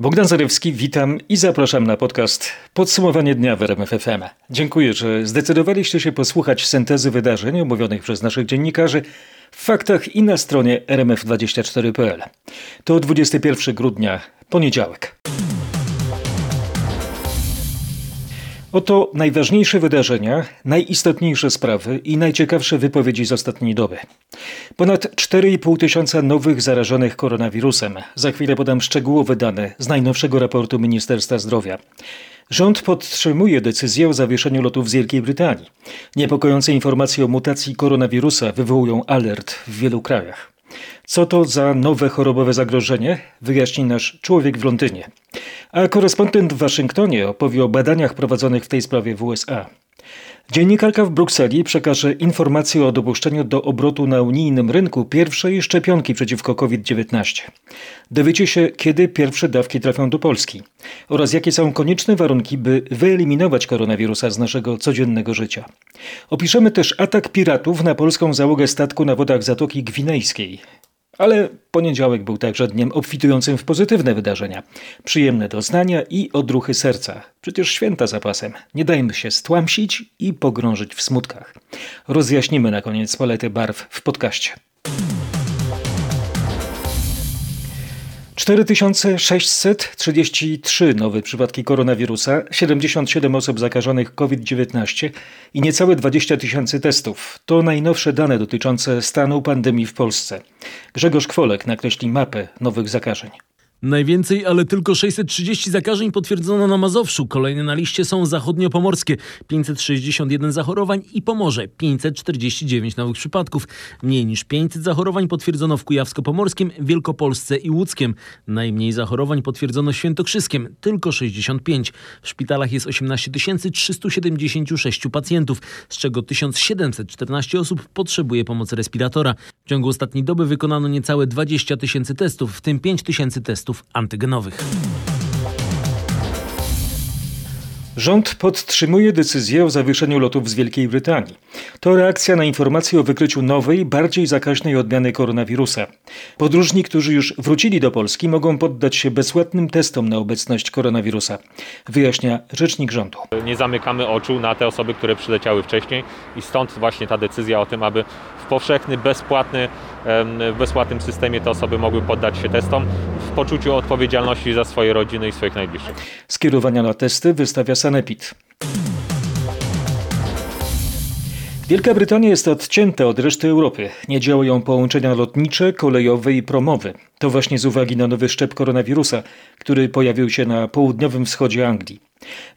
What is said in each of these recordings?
Bogdan Zarewski, witam i zapraszam na podcast Podsumowanie dnia w RMF FM. Dziękuję, że zdecydowaliście się posłuchać syntezy wydarzeń omówionych przez naszych dziennikarzy w faktach i na stronie rmf24.pl. To 21 grudnia, poniedziałek. Oto najważniejsze wydarzenia, najistotniejsze sprawy i najciekawsze wypowiedzi z ostatniej doby. Ponad 4,5 tysiąca nowych zarażonych koronawirusem. Za chwilę podam szczegółowe dane z najnowszego raportu Ministerstwa Zdrowia. Rząd podtrzymuje decyzję o zawieszeniu lotów z Wielkiej Brytanii. Niepokojące informacje o mutacji koronawirusa wywołują alert w wielu krajach. Co to za nowe chorobowe zagrożenie? Wyjaśni nasz człowiek w Londynie. A korespondent w Waszyngtonie opowie o badaniach prowadzonych w tej sprawie w USA. Dziennikarka w Brukseli przekaże informacje o dopuszczeniu do obrotu na unijnym rynku pierwszej szczepionki przeciwko COVID-19. Dowiecie się, kiedy pierwsze dawki trafią do Polski oraz jakie są konieczne warunki, by wyeliminować koronawirusa z naszego codziennego życia. Opiszemy też atak piratów na polską załogę statku na wodach Zatoki Gwinejskiej. Ale poniedziałek był także dniem obfitującym w pozytywne wydarzenia, przyjemne doznania i odruchy serca. Przecież święta zapasem. Nie dajmy się stłamsić i pogrążyć w smutkach. Rozjaśnimy na koniec paletę barw w podcaście. 4633 nowe przypadki koronawirusa, 77 osób zakażonych COVID-19 i niecałe 20 tysięcy testów. To najnowsze dane dotyczące stanu pandemii w Polsce. Grzegorz Kwolek nakreśli mapę nowych zakażeń. Najwięcej, ale tylko 630 zakażeń potwierdzono na Mazowszu. Kolejne na liście są zachodniopomorskie 561 zachorowań i Pomorze 549 nowych przypadków. Mniej niż 500 zachorowań potwierdzono w Kujawsko-Pomorskim, Wielkopolsce i Łódzkiem. Najmniej zachorowań potwierdzono Świętokrzyskiem, tylko 65. W szpitalach jest 18 376 pacjentów, z czego 1714 osób potrzebuje pomocy respiratora. W ciągu ostatniej doby wykonano niecałe 20 tysięcy testów, w tym 5 tysięcy testów testów antygenowych. Rząd podtrzymuje decyzję o zawieszeniu lotów z Wielkiej Brytanii. To reakcja na informację o wykryciu nowej, bardziej zakaźnej odmiany koronawirusa. Podróżni, którzy już wrócili do Polski, mogą poddać się bezpłatnym testom na obecność koronawirusa, wyjaśnia rzecznik rządu. Nie zamykamy oczu na te osoby, które przyleciały wcześniej i stąd właśnie ta decyzja o tym, aby w powszechny, bezpłatny, w bezpłatnym systemie te osoby mogły poddać się testom w poczuciu odpowiedzialności za swoje rodziny i swoich najbliższych. Skierowania na testy wystawia напит. Wielka Brytania jest odcięta od reszty Europy. Nie działają połączenia lotnicze, kolejowe i promowe. To właśnie z uwagi na nowy szczep koronawirusa, który pojawił się na południowym wschodzie Anglii.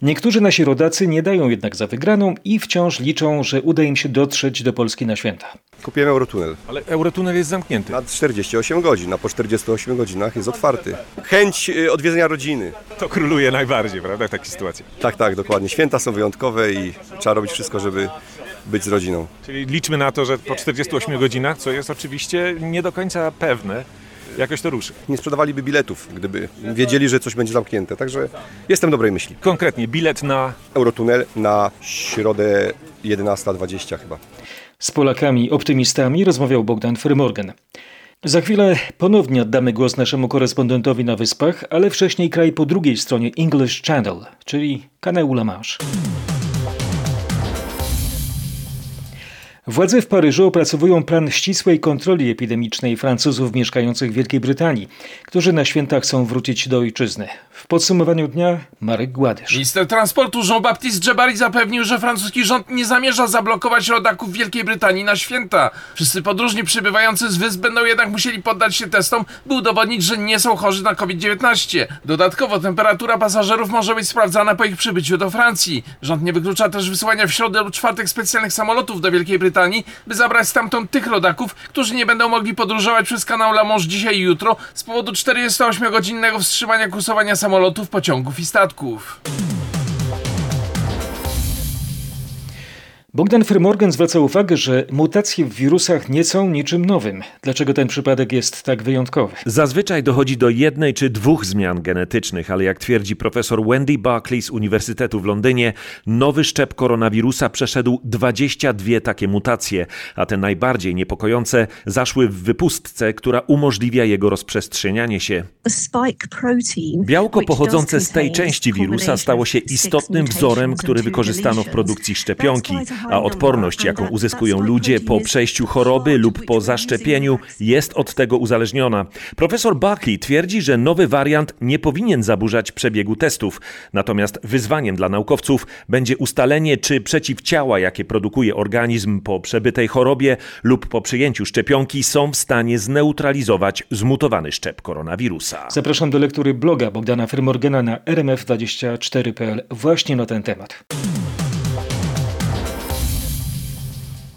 Niektórzy nasi rodacy nie dają jednak za wygraną i wciąż liczą, że uda im się dotrzeć do Polski na święta. Kupiłem Eurotunel. Ale Eurotunel jest zamknięty. Na 48 godzin, a po 48 godzinach jest otwarty. Chęć y, odwiedzenia rodziny. To króluje najbardziej, prawda, w takiej sytuacji. Tak, tak, dokładnie. Święta są wyjątkowe i trzeba robić wszystko, żeby być z rodziną. Czyli liczmy na to, że po 48 godzinach, co jest oczywiście nie do końca pewne, jakoś to ruszy. Nie sprzedawaliby biletów, gdyby wiedzieli, że coś będzie zamknięte. Także jestem dobrej myśli. Konkretnie, bilet na Eurotunel na środę 11.20 chyba. Z Polakami optymistami rozmawiał Bogdan Frymorgan. Za chwilę ponownie oddamy głos naszemu korespondentowi na Wyspach, ale wcześniej kraj po drugiej stronie English Channel, czyli kanału La Manche. Władze w Paryżu opracowują plan ścisłej kontroli epidemicznej Francuzów mieszkających w Wielkiej Brytanii, którzy na świętach chcą wrócić do ojczyzny. W podsumowaniu dnia Marek Gładysz. Minister transportu Jean-Baptiste Djebari zapewnił, że francuski rząd nie zamierza zablokować rodaków Wielkiej Brytanii na święta. Wszyscy podróżni przybywający z wysp będą jednak musieli poddać się testom, by udowodnić, że nie są chorzy na COVID-19. Dodatkowo temperatura pasażerów może być sprawdzana po ich przybyciu do Francji. Rząd nie wyklucza też wysyłania w środę lub czwartek specjalnych samolotów do Wielkiej Brytanii Brytanii, by zabrać stamtąd tych rodaków, którzy nie będą mogli podróżować przez kanał La Manche dzisiaj i jutro z powodu 48-godzinnego wstrzymania kursowania samolotów, pociągów i statków. Bogdan Frymorgan zwraca uwagę, że mutacje w wirusach nie są niczym nowym. Dlaczego ten przypadek jest tak wyjątkowy? Zazwyczaj dochodzi do jednej czy dwóch zmian genetycznych, ale jak twierdzi profesor Wendy Buckley z Uniwersytetu w Londynie, nowy szczep koronawirusa przeszedł 22 takie mutacje, a te najbardziej niepokojące zaszły w wypustce, która umożliwia jego rozprzestrzenianie się. Białko pochodzące z tej części wirusa stało się istotnym wzorem, który wykorzystano w produkcji szczepionki, a odporność, jaką uzyskują ludzie po przejściu choroby lub po zaszczepieniu, jest od tego uzależniona. Profesor Buckley twierdzi, że nowy wariant nie powinien zaburzać przebiegu testów, natomiast wyzwaniem dla naukowców będzie ustalenie, czy przeciwciała, jakie produkuje organizm po przebytej chorobie lub po przyjęciu szczepionki, są w stanie zneutralizować zmutowany szczep koronawirusa. Zapraszam do lektury bloga Bogdana Frymorgana na rmf24.pl właśnie na ten temat.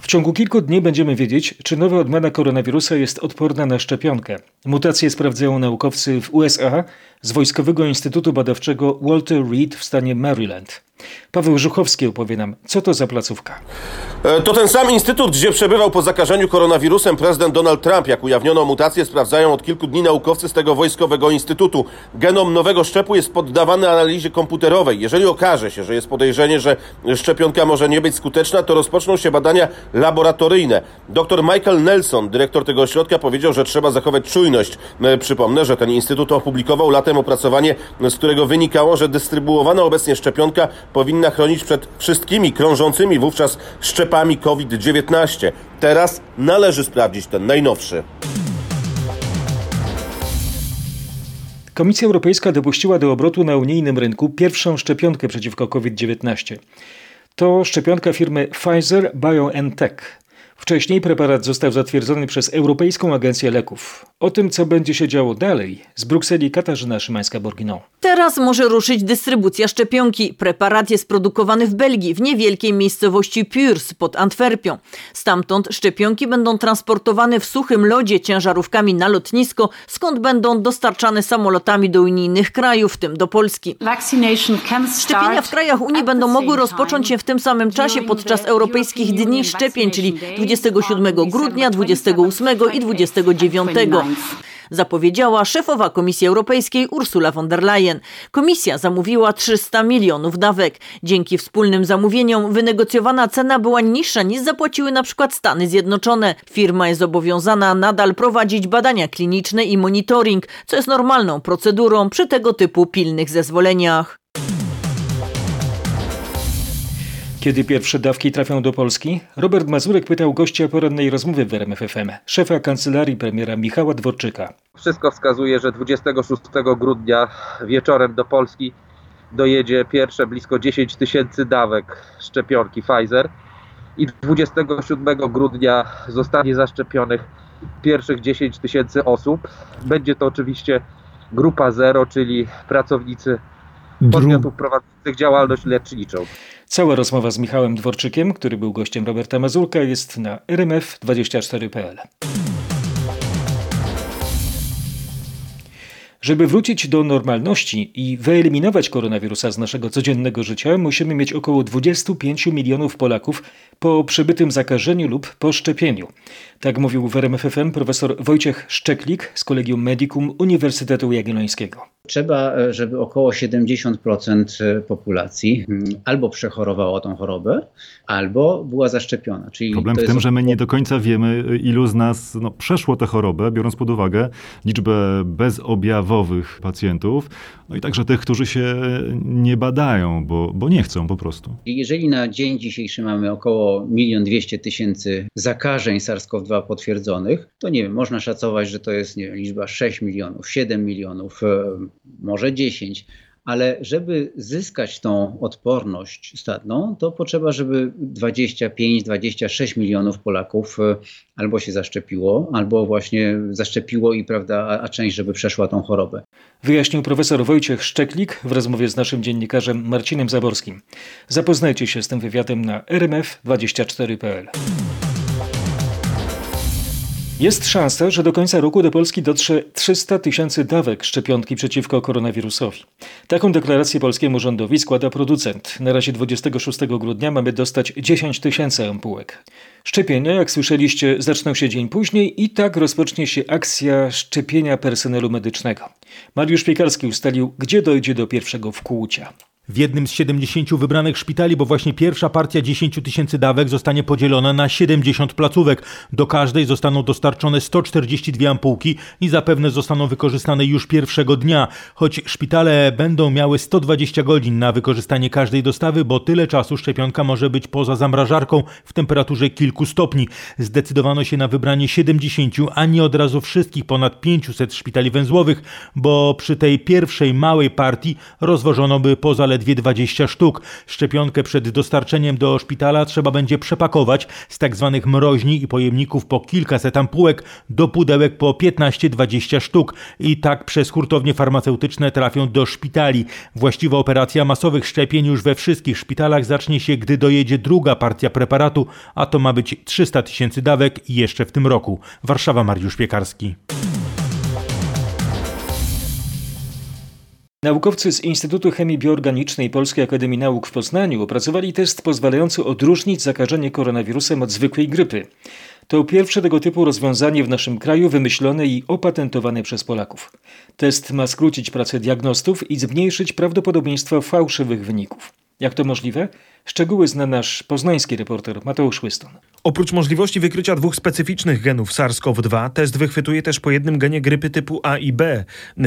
W ciągu kilku dni będziemy wiedzieć, czy nowa odmiana koronawirusa jest odporna na szczepionkę. Mutacje sprawdzają naukowcy w USA z Wojskowego Instytutu Badawczego Walter Reed w stanie Maryland. Paweł Żuchowski opowie nam, co to za placówka. E, to ten sam instytut, gdzie przebywał po zakażeniu koronawirusem prezydent Donald Trump. Jak ujawniono mutację, sprawdzają od kilku dni naukowcy z tego wojskowego instytutu. Genom nowego szczepu jest poddawany analizie komputerowej. Jeżeli okaże się, że jest podejrzenie, że szczepionka może nie być skuteczna, to rozpoczną się badania laboratoryjne. Dr Michael Nelson, dyrektor tego ośrodka, powiedział, że trzeba zachować czujność. E, przypomnę, że ten instytut opublikował latem opracowanie, z którego wynikało, że dystrybuowana obecnie szczepionka powinna chronić przed wszystkimi krążącymi wówczas szczepami COVID-19. Teraz należy sprawdzić ten najnowszy. Komisja Europejska dopuściła do obrotu na unijnym rynku pierwszą szczepionkę przeciwko COVID-19. To szczepionka firmy Pfizer BioNTech. Wcześniej preparat został zatwierdzony przez Europejską Agencję Leków. O tym, co będzie się działo dalej, z Brukseli Katarzyna Szymańska-Borginą. Teraz może ruszyć dystrybucja szczepionki. Preparat jest produkowany w Belgii, w niewielkiej miejscowości Puurs pod Antwerpią. Stamtąd szczepionki będą transportowane w suchym lodzie ciężarówkami na lotnisko, skąd będą dostarczane samolotami do unijnych krajów, w tym do Polski. Szczepienia w krajach Unii będą mogły rozpocząć się w tym samym czasie podczas europejskich dni szczepień, czyli 27 grudnia, 28 i 29. Zapowiedziała szefowa Komisji Europejskiej Ursula von der Leyen. Komisja zamówiła 300 milionów dawek. Dzięki wspólnym zamówieniom wynegocjowana cena była niższa niż zapłaciły na przykład Stany Zjednoczone. Firma jest zobowiązana nadal prowadzić badania kliniczne i monitoring, co jest normalną procedurą przy tego typu pilnych zezwoleniach. Kiedy pierwsze dawki trafią do Polski? Robert Mazurek pytał gościa porannej rozmowy w RMFFM, szefa kancelarii premiera Michała Dworczyka. Wszystko wskazuje, że 26 grudnia wieczorem do Polski dojedzie pierwsze blisko 10 tysięcy dawek szczepionki Pfizer i 27 grudnia zostanie zaszczepionych pierwszych 10 tysięcy osób. Będzie to oczywiście grupa zero, czyli pracownicy podmiotów prowadzących działalność leczniczą. Cała rozmowa z Michałem Dworczykiem, który był gościem Roberta Mazurka, jest na rmf24.pl. Żeby wrócić do normalności i wyeliminować koronawirusa z naszego codziennego życia, musimy mieć około 25 milionów Polaków po przebytym zakażeniu lub po szczepieniu. Tak mówił w RMFFM profesor Wojciech Szczeklik z Kolegium Medicum Uniwersytetu Jagiellońskiego. Trzeba, żeby około 70% populacji mm, albo przechorowało tą chorobę, albo była zaszczepiona. Czyli Problem w tym, że my nie do końca wiemy, ilu z nas no, przeszło tę chorobę, biorąc pod uwagę liczbę bezobjawowych pacjentów, no i także tych, którzy się nie badają, bo, bo nie chcą po prostu. Jeżeli na dzień dzisiejszy mamy około 1 200 tysięcy zakażeń SARS-CoV-2 potwierdzonych, to nie wiem, można szacować, że to jest wiem, liczba 6 milionów, 7 milionów, może 10 ale żeby zyskać tą odporność statną, to potrzeba, żeby 25-26 milionów Polaków albo się zaszczepiło, albo właśnie zaszczepiło i prawda, a część, żeby przeszła tą chorobę. Wyjaśnił profesor Wojciech Szczeklik w rozmowie z naszym dziennikarzem Marcinem Zaborskim. Zapoznajcie się z tym wywiadem na rmf24.pl. Jest szansa, że do końca roku do Polski dotrze 300 tysięcy dawek szczepionki przeciwko koronawirusowi. Taką deklarację polskiemu rządowi składa producent. Na razie 26 grudnia mamy dostać 10 tysięcy ampułek. Szczepienia, jak słyszeliście, zaczną się dzień później i tak rozpocznie się akcja szczepienia personelu medycznego. Mariusz Piekarski ustalił, gdzie dojdzie do pierwszego wkłucia. W jednym z 70 wybranych szpitali, bo właśnie pierwsza partia 10 tysięcy dawek zostanie podzielona na 70 placówek. Do każdej zostaną dostarczone 142 ampułki i zapewne zostaną wykorzystane już pierwszego dnia. Choć szpitale będą miały 120 godzin na wykorzystanie każdej dostawy, bo tyle czasu szczepionka może być poza zamrażarką w temperaturze kilku stopni. Zdecydowano się na wybranie 70, a nie od razu wszystkich ponad 500 szpitali węzłowych, bo przy tej pierwszej małej partii rozwożono by po zaledwie zaledwie 20 sztuk. Szczepionkę przed dostarczeniem do szpitala trzeba będzie przepakować z tak zwanych mroźni i pojemników po kilkaset ampułek do pudełek po 15-20 sztuk i tak przez hurtownie farmaceutyczne trafią do szpitali. Właściwa operacja masowych szczepień już we wszystkich szpitalach zacznie się, gdy dojedzie druga partia preparatu, a to ma być 300 tysięcy dawek jeszcze w tym roku. Warszawa Mariusz Piekarski. Naukowcy z Instytutu Chemii Bioorganicznej Polskiej Akademii Nauk w Poznaniu opracowali test pozwalający odróżnić zakażenie koronawirusem od zwykłej grypy. To pierwsze tego typu rozwiązanie w naszym kraju wymyślone i opatentowane przez Polaków. Test ma skrócić pracę diagnostów i zmniejszyć prawdopodobieństwo fałszywych wyników. Jak to możliwe? Szczegóły zna nasz poznański reporter Mateusz Łyston. Oprócz możliwości wykrycia dwóch specyficznych genów SARS-CoV-2, test wychwytuje też po jednym genie grypy typu A i B.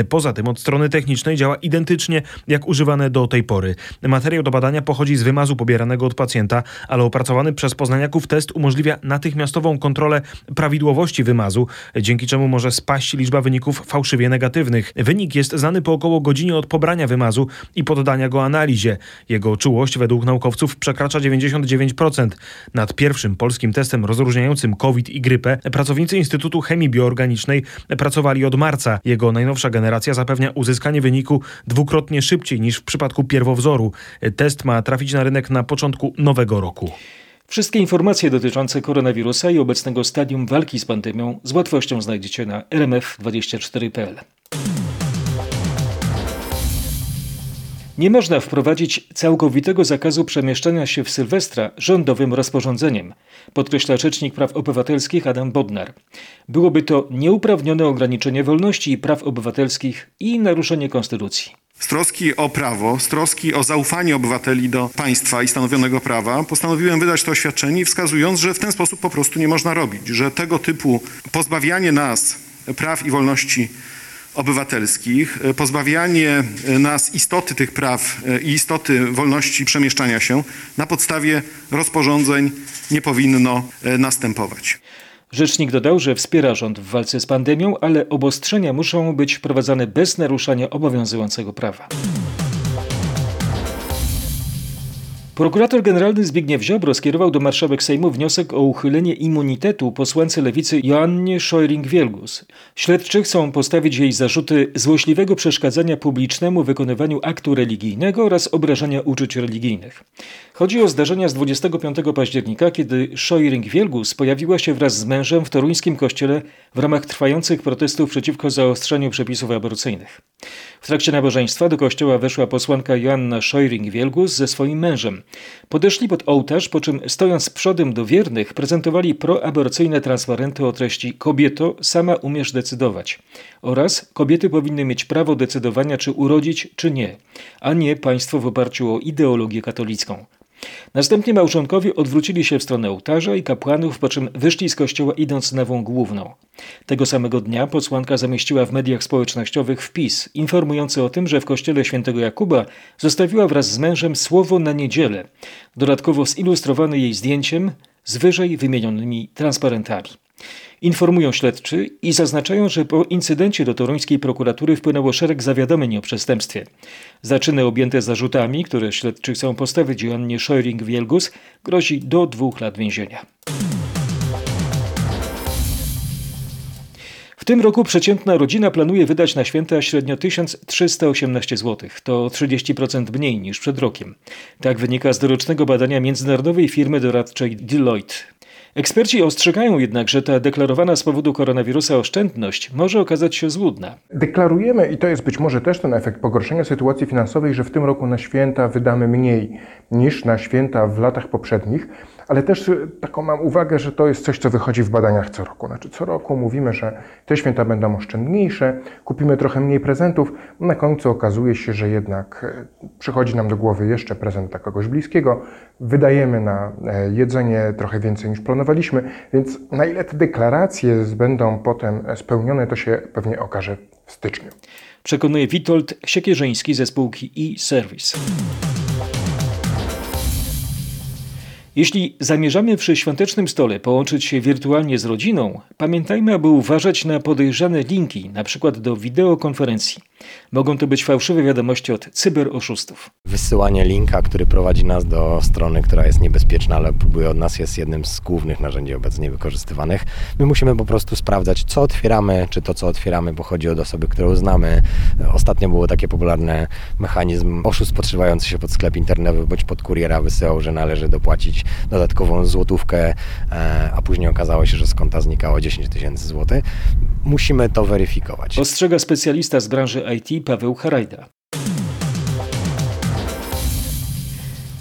Poza tym od strony technicznej działa identycznie jak używane do tej pory. Materiał do badania pochodzi z wymazu pobieranego od pacjenta, ale opracowany przez poznaniaków test umożliwia natychmiastową kontrolę prawidłowości wymazu, dzięki czemu może spaść liczba wyników fałszywie negatywnych. Wynik jest znany po około godzinie od pobrania wymazu i poddania go analizie. Jego czułość według naukowców przekracza 99%. Nad pierwszym polskim testem rozróżniającym COVID i grypę pracownicy Instytutu Chemii Bioorganicznej pracowali od marca. Jego najnowsza generacja zapewnia uzyskanie wyniku dwukrotnie szybciej niż w przypadku pierwowzoru. Test ma trafić na rynek na początku nowego roku. Wszystkie informacje dotyczące koronawirusa i obecnego stadium walki z pandemią z łatwością znajdziecie na rmf24.pl. Nie można wprowadzić całkowitego zakazu przemieszczania się w Sylwestra rządowym rozporządzeniem, podkreśla Rzecznik Praw Obywatelskich Adam Bodnar. Byłoby to nieuprawnione ograniczenie wolności i praw obywatelskich i naruszenie konstytucji. Z troski o prawo, z troski o zaufanie obywateli do państwa i stanowionego prawa, postanowiłem wydać to oświadczenie, wskazując, że w ten sposób po prostu nie można robić, że tego typu pozbawianie nas praw i wolności obywatelskich, e, pozbawianie e, nas istoty tych praw e, i istoty wolności przemieszczania się na podstawie rozporządzeń nie powinno następować. Rzecznik dodał, że wspiera rząd w walce z pandemią, ale obostrzenia muszą być wprowadzane bez naruszania obowiązującego prawa. Prokurator generalny Zbigniew Ziobro skierował do marszałek Sejmu wniosek o uchylenie immunitetu posłance lewicy Joannie Szojring-Wielgus. Śledczy chcą postawić jej zarzuty złośliwego przeszkadzania publicznemu wykonywaniu aktu religijnego oraz obrażania uczuć religijnych. Chodzi o zdarzenia z 25 października, kiedy Szojring-Wielgus pojawiła się wraz z mężem w toruńskim kościele w ramach trwających protestów przeciwko zaostrzeniu przepisów aborcyjnych. W trakcie nabożeństwa do kościoła weszła posłanka Joanna Szojring-Wielgus ze swoim mężem. Podeszli pod ołtarz, po czym stojąc przodem do wiernych prezentowali proaborcyjne transparenty o treści Kobieto, sama umiesz decydować oraz kobiety powinny mieć prawo decydowania czy urodzić czy nie, a nie państwo w oparciu o ideologię katolicką. Następnie małżonkowie odwrócili się w stronę ołtarza i kapłanów, po czym wyszli z kościoła idąc nową główną. Tego samego dnia posłanka zamieściła w mediach społecznościowych wpis informujący o tym, że w kościele świętego Jakuba zostawiła wraz z mężem słowo na niedzielę, dodatkowo zilustrowany jej zdjęciem z wyżej wymienionymi transparentami. Informują śledczy i zaznaczają, że po incydencie do toruńskiej prokuratury wpłynęło szereg zawiadomień o przestępstwie. Zaczyny objęte zarzutami, które śledczy chcą postawić Joannie Scheuring-Wielgus, grozi do dwóch lat więzienia. W tym roku przeciętna rodzina planuje wydać na święta średnio 1318 zł. To 30% mniej niż przed rokiem. Tak wynika z dorocznego badania międzynarodowej firmy doradczej Deloitte. Eksperci ostrzegają jednak, że ta deklarowana z powodu koronawirusa oszczędność może okazać się złudna. Deklarujemy, i to jest być może też ten efekt pogorszenia sytuacji finansowej, że w tym roku na święta wydamy mniej niż na święta w latach poprzednich, ale też taką mam uwagę, że to jest coś, co wychodzi w badaniach co roku. Znaczy co roku mówimy, że te święta będą oszczędniejsze, kupimy trochę mniej prezentów, na końcu okazuje się, że jednak przychodzi nam do głowy jeszcze prezent dla kogoś bliskiego, wydajemy na jedzenie trochę więcej niż planowaliśmy, więc na ile te deklaracje będą potem spełnione, to się pewnie okaże w styczniu. Przekonuje Witold Siekierzyński ze spółki e-Service. Jeśli zamierzamy przy świątecznym stole połączyć się wirtualnie z rodziną, pamiętajmy, aby uważać na podejrzane linki, np. do wideokonferencji. Mogą to być fałszywe wiadomości od cyberoszustów. Wysyłanie linka, który prowadzi nas do strony, która jest niebezpieczna, ale próbuje od nas, jest jednym z głównych narzędzi obecnie wykorzystywanych. My musimy po prostu sprawdzać, co otwieramy, czy to, co otwieramy, pochodzi od osoby, którą znamy. Ostatnio było takie popularne mechanizm oszust podszywający się pod sklep internetowy bądź pod kuriera wysyłał, że należy dopłacić dodatkową złotówkę, a później okazało się, że z konta znikało 10 tysięcy złotych. Musimy to weryfikować. Ostrzega specjalista z branży IT Paweł Harajda.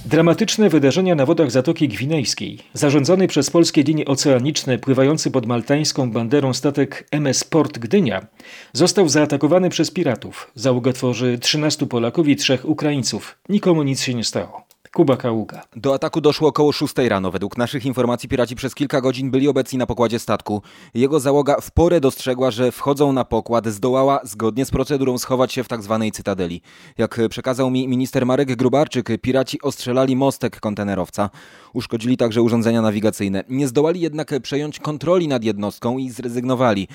Dramatyczne wydarzenia na wodach Zatoki Gwinejskiej. Zarządzony przez polskie linie oceaniczne pływający pod maltańską banderą statek MS Port Gdynia został zaatakowany przez piratów. Załoga tworzy 13 Polaków i 3 Ukraińców. Nikomu nic się nie stało. Kuba Kaługa. Do ataku doszło około 6 rano. Według naszych informacji piraci przez kilka godzin byli obecni na pokładzie statku. Jego załoga w porę dostrzegła, że wchodzą na pokład, zdołała zgodnie z procedurą schować się w tak zwanej cytadeli. Jak przekazał mi minister Marek Grubarczyk, piraci ostrzelali mostek kontenerowca. Uszkodzili także urządzenia nawigacyjne. Nie zdołali jednak przejąć kontroli nad jednostką i zrezygnowali.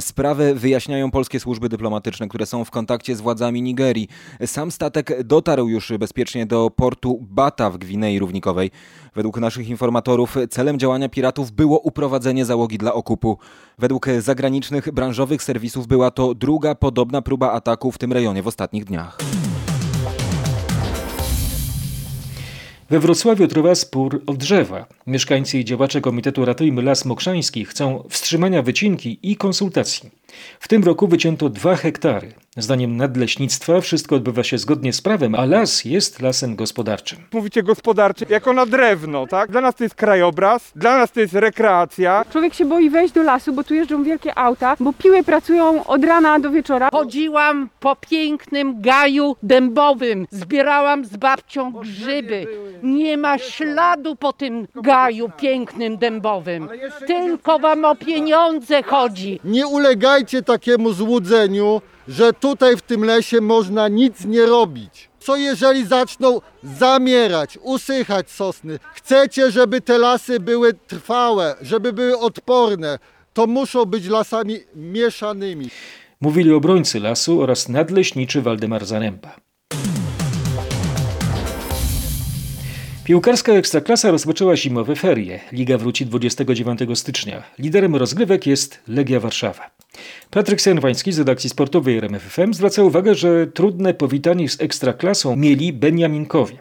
Sprawę wyjaśniają polskie służby dyplomatyczne, które są w kontakcie z władzami Nigerii. Sam statek dotarł już bezpiecznie do portu Bata w Gwinei Równikowej. Według naszych informatorów celem działania piratów było uprowadzenie załogi dla okupu. Według zagranicznych branżowych serwisów była to druga podobna próba ataku w tym rejonie w ostatnich dniach. We Wrocławiu trwa spór o drzewa. Mieszkańcy i działacze Komitetu Ratujmy Las Mokrzański chcą wstrzymania wycinki i konsultacji. W tym roku wycięto dwa hektary. Zdaniem nadleśnictwa wszystko odbywa się zgodnie z prawem, a las jest lasem gospodarczym. Mówicie gospodarczy jako na drewno, tak? Dla nas to jest krajobraz, dla nas to jest rekreacja. Człowiek się boi wejść do lasu, bo tu jeżdżą wielkie auta, bo piły pracują od rana do wieczora. Chodziłam po pięknym gaju dębowym, zbierałam z babcią grzyby. Nie ma śladu po tym gaju pięknym dębowym. Tylko wam o pieniądze chodzi. Nie ulegajcie takiemu złudzeniu, że tutaj w tym lesie można nic nie robić. Co jeżeli zaczną zamierać, usychać sosny? Chcecie, żeby te lasy były trwałe, żeby były odporne, to muszą być lasami mieszanymi. Mówili obrońcy lasu oraz nadleśniczy Waldemar Zaręba. Piłkarska Ekstraklasa rozpoczęła zimowe ferie. Liga wróci 29 stycznia. Liderem rozgrywek jest Legia Warszawa. Patryk Senwański z redakcji sportowej RMFFM zwraca uwagę, że trudne powitanie z Ekstraklasą mieli Beniaminkowie.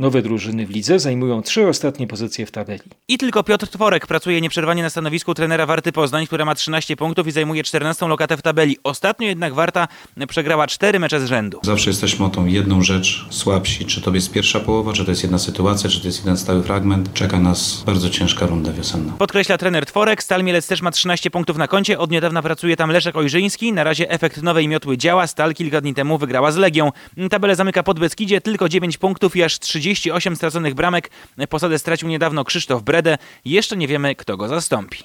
Nowe drużyny w lidze zajmują trzy ostatnie pozycje w tabeli. I tylko Piotr Tworek pracuje nieprzerwanie na stanowisku trenera Warty Poznań, która ma 13 punktów i zajmuje 14 lokatę w tabeli. Ostatnio jednak Warta przegrała cztery mecze z rzędu. Zawsze jesteśmy o tą jedną rzecz słabsi. Czy to jest pierwsza połowa, czy to jest jedna sytuacja, czy to jest jeden stały fragment. Czeka nas bardzo ciężka runda wiosenna. Podkreśla trener Tworek. Stal Mielec też ma 13 punktów na koncie. Od niedawna pracuje tam Leszek Ojrzyński. Na razie efekt nowej miotły działa. Stal kilka dni temu wygrała z Legią. Tabelę zamyka Podbeskidzie. Tylko 9 punktów i aż 38 straconych bramek. Posadę stracił niedawno Krzysztof Brede. Jeszcze nie wiemy, kto go zastąpi.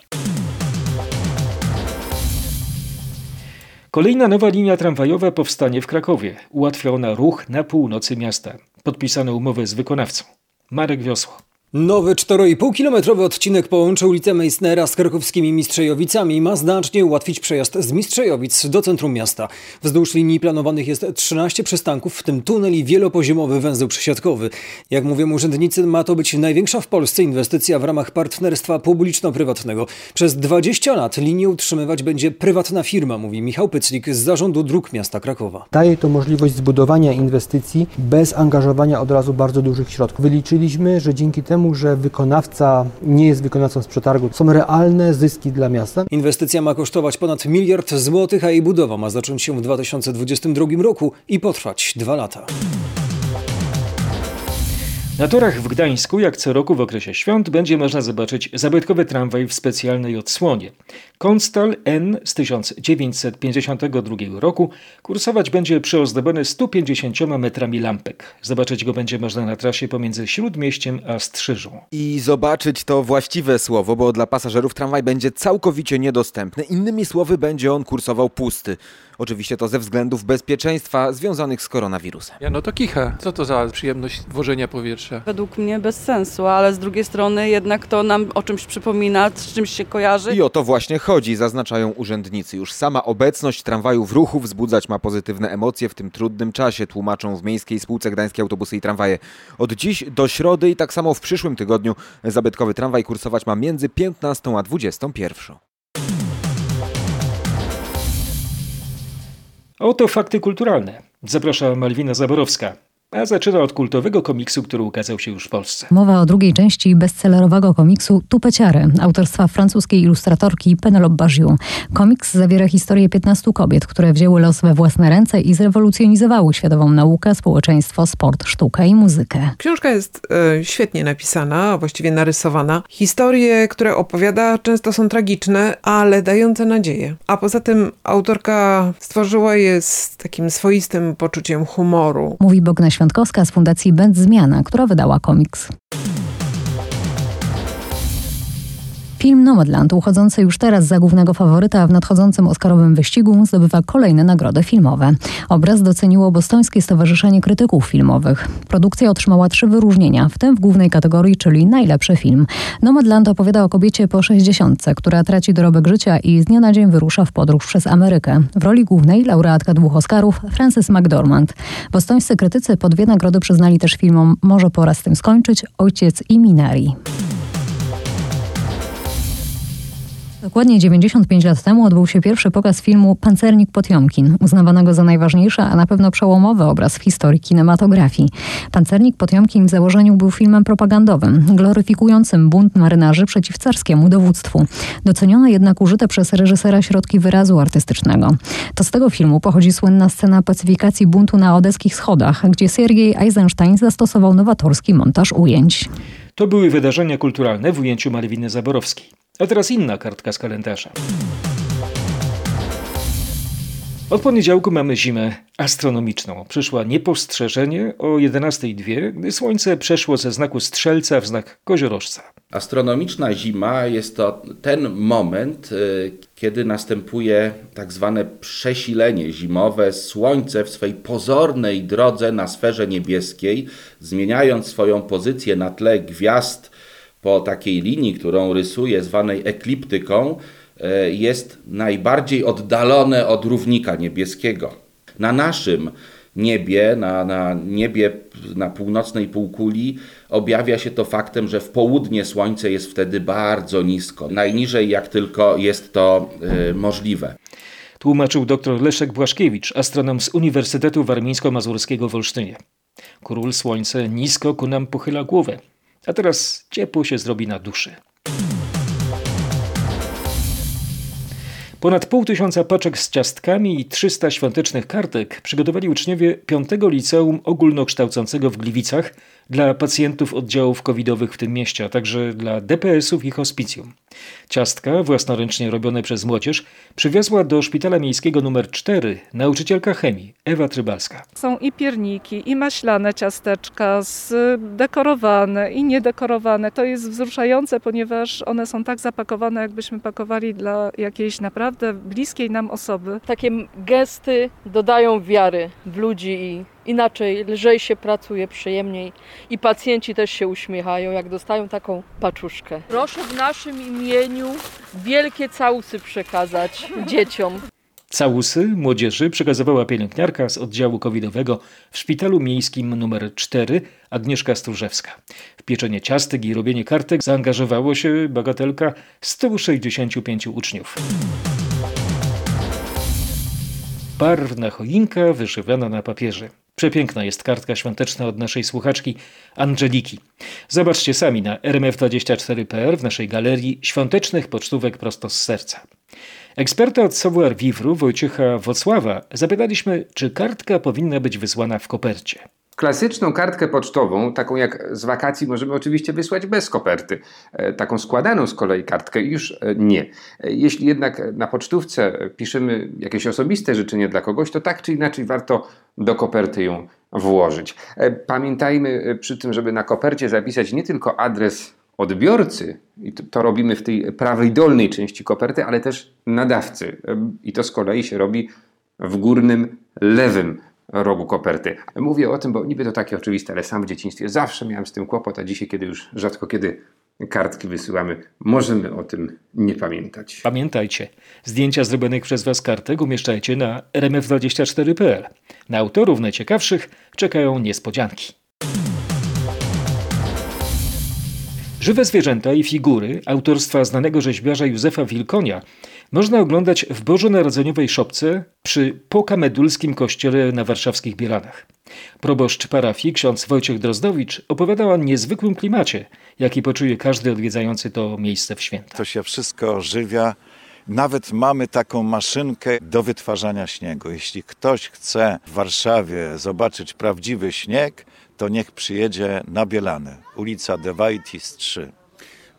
Kolejna nowa linia tramwajowa powstanie w Krakowie. Ułatwia ona ruch na północy miasta. Podpisano umowę z wykonawcą. Marek Wiosło. Nowy 4,5-kilometrowy odcinek połączy ulicę Meissnera z krakowskimi Mistrzejowicami i ma znacznie ułatwić przejazd z Mistrzejowic do centrum miasta. Wzdłuż linii planowanych jest 13 przystanków, w tym tunel i wielopoziomowy węzeł przesiadkowy. Jak mówią urzędnicy, ma to być największa w Polsce inwestycja w ramach partnerstwa publiczno-prywatnego. Przez 20 lat linię utrzymywać będzie prywatna firma, mówi Michał Pyclik z Zarządu Dróg Miasta Krakowa. Daje to możliwość zbudowania inwestycji bez angażowania od razu bardzo dużych środków. Wyliczyliśmy, że dzięki temu temu, że wykonawca nie jest wykonawcą z przetargu. Są realne zyski dla miasta. Inwestycja ma kosztować ponad miliard złotych, a jej budowa ma zacząć się w 2022 roku i potrwać dwa lata. Na torach w Gdańsku, jak co roku w okresie świąt, będzie można zobaczyć zabytkowy tramwaj w specjalnej odsłonie. Konstal N z 1952 roku kursować będzie przyozdobiony 150 metrami lampek. Zobaczyć go będzie można na trasie pomiędzy Śródmieściem a Strzyżą. I zobaczyć to właściwe słowo, bo dla pasażerów tramwaj będzie całkowicie niedostępny. Innymi słowy, będzie on kursował pusty. Oczywiście to ze względów bezpieczeństwa związanych z koronawirusem. Ja no to kicha. Co to za przyjemność włożenia powietrza? Według mnie bez sensu, ale z drugiej strony jednak to nam o czymś przypomina, z czymś się kojarzy. I o to właśnie chodzi, zaznaczają urzędnicy. Już sama obecność tramwaju w ruchu wzbudzać ma pozytywne emocje w tym trudnym czasie, tłumaczą w Miejskiej Spółce Gdańskie Autobusy i Tramwaje. Od dziś do środy i tak samo w przyszłym tygodniu zabytkowy tramwaj kursować ma między 15 a 21. Oto fakty kulturalne. Zaprasza Malwina Zaborowska. A zaczyna od kultowego komiksu, który ukazał się już w Polsce. Mowa o drugiej części bestsellerowego komiksu Tupeciary autorstwa francuskiej ilustratorki Penelope Bagiu. Komiks zawiera historię 15 kobiet, które wzięły los we własne ręce i zrewolucjonizowały światową naukę, społeczeństwo, sport, sztukę i muzykę. Książka jest e, świetnie napisana, a właściwie narysowana. Historie, które opowiada, często są tragiczne, ale dające nadzieję. A poza tym autorka stworzyła je z takim swoistym poczuciem humoru. Mówi Bogna Świątkowska z Fundacji Band Zmiana, która wydała komiks. Film Nomadland, uchodzący już teraz za głównego faworyta w nadchodzącym Oscarowym wyścigu, zdobywa kolejne nagrody filmowe. Obraz doceniło Bostońskie Stowarzyszenie Krytyków Filmowych. Produkcja otrzymała trzy wyróżnienia, w tym w głównej kategorii, czyli najlepszy film. Nomadland opowiada o kobiecie po 60, która traci dorobek życia i z dnia na dzień wyrusza w podróż przez Amerykę. W roli głównej laureatka dwóch Oscarów Frances McDormand. Bostońscy krytycy po dwie nagrody przyznali też filmom Może pora z tym skończyć, Ojciec i Minari. Dokładnie 95 lat temu odbył się pierwszy pokaz filmu Pancernik Potiomkin, uznawanego za najważniejszy, a na pewno przełomowy obraz w historii kinematografii. Pancernik Potiomkin w założeniu był filmem propagandowym, gloryfikującym bunt marynarzy przeciw carskiemu dowództwu. Doceniono jednak użyte przez reżysera środki wyrazu artystycznego. To z tego filmu pochodzi słynna scena pacyfikacji buntu na odeskich schodach, gdzie Siergiej Eisenstein zastosował nowatorski montaż ujęć. To były wydarzenia kulturalne w ujęciu Malwiny Zaborowskiej. A teraz inna kartka z kalendarza. Od poniedziałku mamy zimę astronomiczną. Przyszła niepostrzeżenie o 11.02, gdy słońce przeszło ze znaku strzelca w znak koziorożca. Astronomiczna zima jest to ten moment, kiedy następuje tak zwane przesilenie zimowe. Słońce w swej pozornej drodze na sferze niebieskiej, zmieniając swoją pozycję na tle gwiazd po takiej linii, którą rysuje, zwanej ekliptyką, jest najbardziej oddalone od równika niebieskiego. Na naszym niebie, na, na niebie na północnej półkuli objawia się to faktem, że w południe Słońce jest wtedy bardzo nisko. Najniżej jak tylko jest to y, możliwe. Tłumaczył dr Leszek Błaszkiewicz, astronom z Uniwersytetu Warmińsko-Mazurskiego w Olsztynie. Król Słońce nisko ku nam pochyla głowę, a teraz ciepło się zrobi na duszy. Ponad pół tysiąca paczek z ciastkami i 300 świątecznych kartek przygotowali uczniowie 5 Liceum Ogólnokształcącego w Gliwicach dla pacjentów oddziałów covidowych w tym mieście, a także dla DPS-ów i hospicjum. Ciastka, własnoręcznie robione przez młodzież, przywiozła do szpitala miejskiego nr 4 nauczycielka chemii Ewa Trybalska. Są i pierniki, i maślane ciasteczka, zdekorowane i niedekorowane. To jest wzruszające, ponieważ one są tak zapakowane, jakbyśmy pakowali dla jakiejś naprawdę bliskiej nam osoby. Takie gesty dodają wiary w ludzi i inaczej, lżej się pracuje, przyjemniej i pacjenci też się uśmiechają, jak dostają taką paczuszkę. Proszę w naszym imieniu wielkie całusy przekazać dzieciom. Całusy młodzieży przekazywała pielęgniarka z oddziału covidowego w szpitalu miejskim nr 4 Agnieszka Stróżewska. W pieczenie ciastek i robienie kartek zaangażowało się bagatelka 165 uczniów. Barwna choinka wyszywana na papierze. Przepiękna jest kartka świąteczna od naszej słuchaczki Angeliki. Zobaczcie sami na rmf24.pl w naszej galerii świątecznych pocztówek prosto z serca. Eksperta od Savoir Vivre Wojciecha Wocława zapytaliśmy, czy kartka powinna być wysłana w kopercie. Klasyczną kartkę pocztową, taką jak z wakacji, możemy oczywiście wysłać bez koperty. E, Taką składaną z kolei kartkę już e, nie. E, Jeśli jednak na pocztówce piszemy jakieś osobiste życzenie dla kogoś, to tak czy inaczej warto do koperty ją włożyć. Pamiętajmy przy tym, żeby na kopercie zapisać nie tylko adres odbiorcy, i to, robimy w tej prawej dolnej części koperty, ale też nadawcy. I to z kolei się robi w górnym lewym rogu koperty. Mówię o tym, bo niby to takie oczywiste, ale sam w dzieciństwie zawsze miałem z tym kłopot, a dzisiaj, kiedy już rzadko kiedy kartki wysyłamy, możemy o tym nie pamiętać. Pamiętajcie, zdjęcia zrobionych przez Was kartek umieszczajcie na rmf24.pl. Na autorów najciekawszych czekają niespodzianki. Żywe zwierzęta i figury autorstwa znanego rzeźbiarza Józefa Wilkonia można oglądać w bożonarodzeniowej szopce przy Pokamedulskim kościele na warszawskich Bielanach. Proboszcz parafii ksiądz Wojciech Drozdowicz opowiadał o niezwykłym klimacie, jaki poczuje każdy odwiedzający to miejsce w święta. To się wszystko ożywia. Nawet mamy taką maszynkę do wytwarzania śniegu. Jeśli ktoś chce w Warszawie zobaczyć prawdziwy śnieg, to niech przyjedzie na Bielany, ulica Dewaitis 3.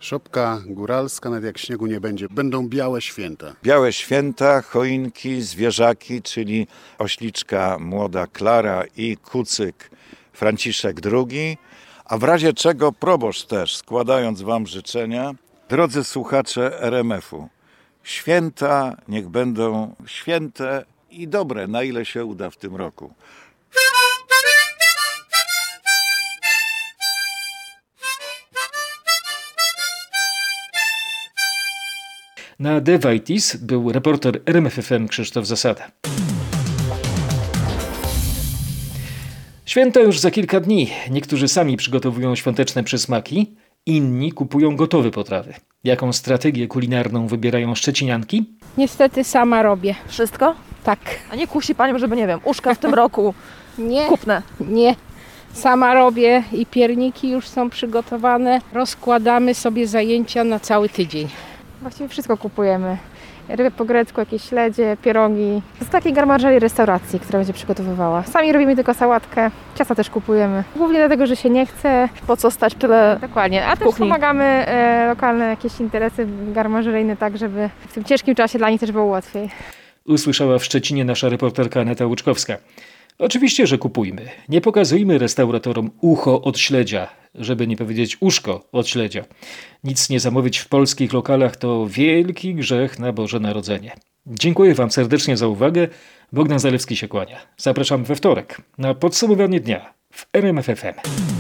Szopka góralska, nawet jak śniegu nie będzie, będą białe święta. Białe święta, choinki, zwierzaki, czyli ośliczka młoda Klara i kucyk Franciszek II, a w razie czego proboszcz też, składając Wam życzenia, drodzy słuchacze RMF-u, święta niech będą święte i dobre, na ile się uda w tym roku. Na Dewaitis był reporter RMFFM Krzysztof Zasada. Święta już za kilka dni. Niektórzy sami przygotowują świąteczne przysmaki, inni kupują gotowe potrawy. Jaką strategię kulinarną wybierają szczecinianki? Niestety sama robię. Wszystko? Tak. A nie kusi Panią, żeby, nie wiem, uszka w tym roku Nie. kupne? Nie. Sama robię i pierniki już są przygotowane. Rozkładamy sobie zajęcia na cały tydzień. Właściwie wszystko kupujemy. Ryby po grecku, jakieś śledzie, pierogi. Z takiej garmarzeli restauracji, która będzie przygotowywała. Sami robimy tylko sałatkę, ciasta też kupujemy. Głównie dlatego, że się nie chce. Po co stać tyle Dokładnie. A też kuchni? pomagamy e, lokalne jakieś interesy garmażeryjne, tak żeby w tym ciężkim czasie dla nich też było łatwiej. Usłyszała w Szczecinie nasza reporterka Aneta Łuczkowska. Oczywiście, że kupujmy. Nie pokazujmy restauratorom ucho od śledzia, żeby nie powiedzieć uszko od śledzia. Nic nie zamówić w polskich lokalach to wielki grzech na Boże Narodzenie. Dziękuję Wam serdecznie za uwagę. Bogdan Zalewski się kłania. Zapraszam we wtorek na podsumowanie dnia w RMFFM.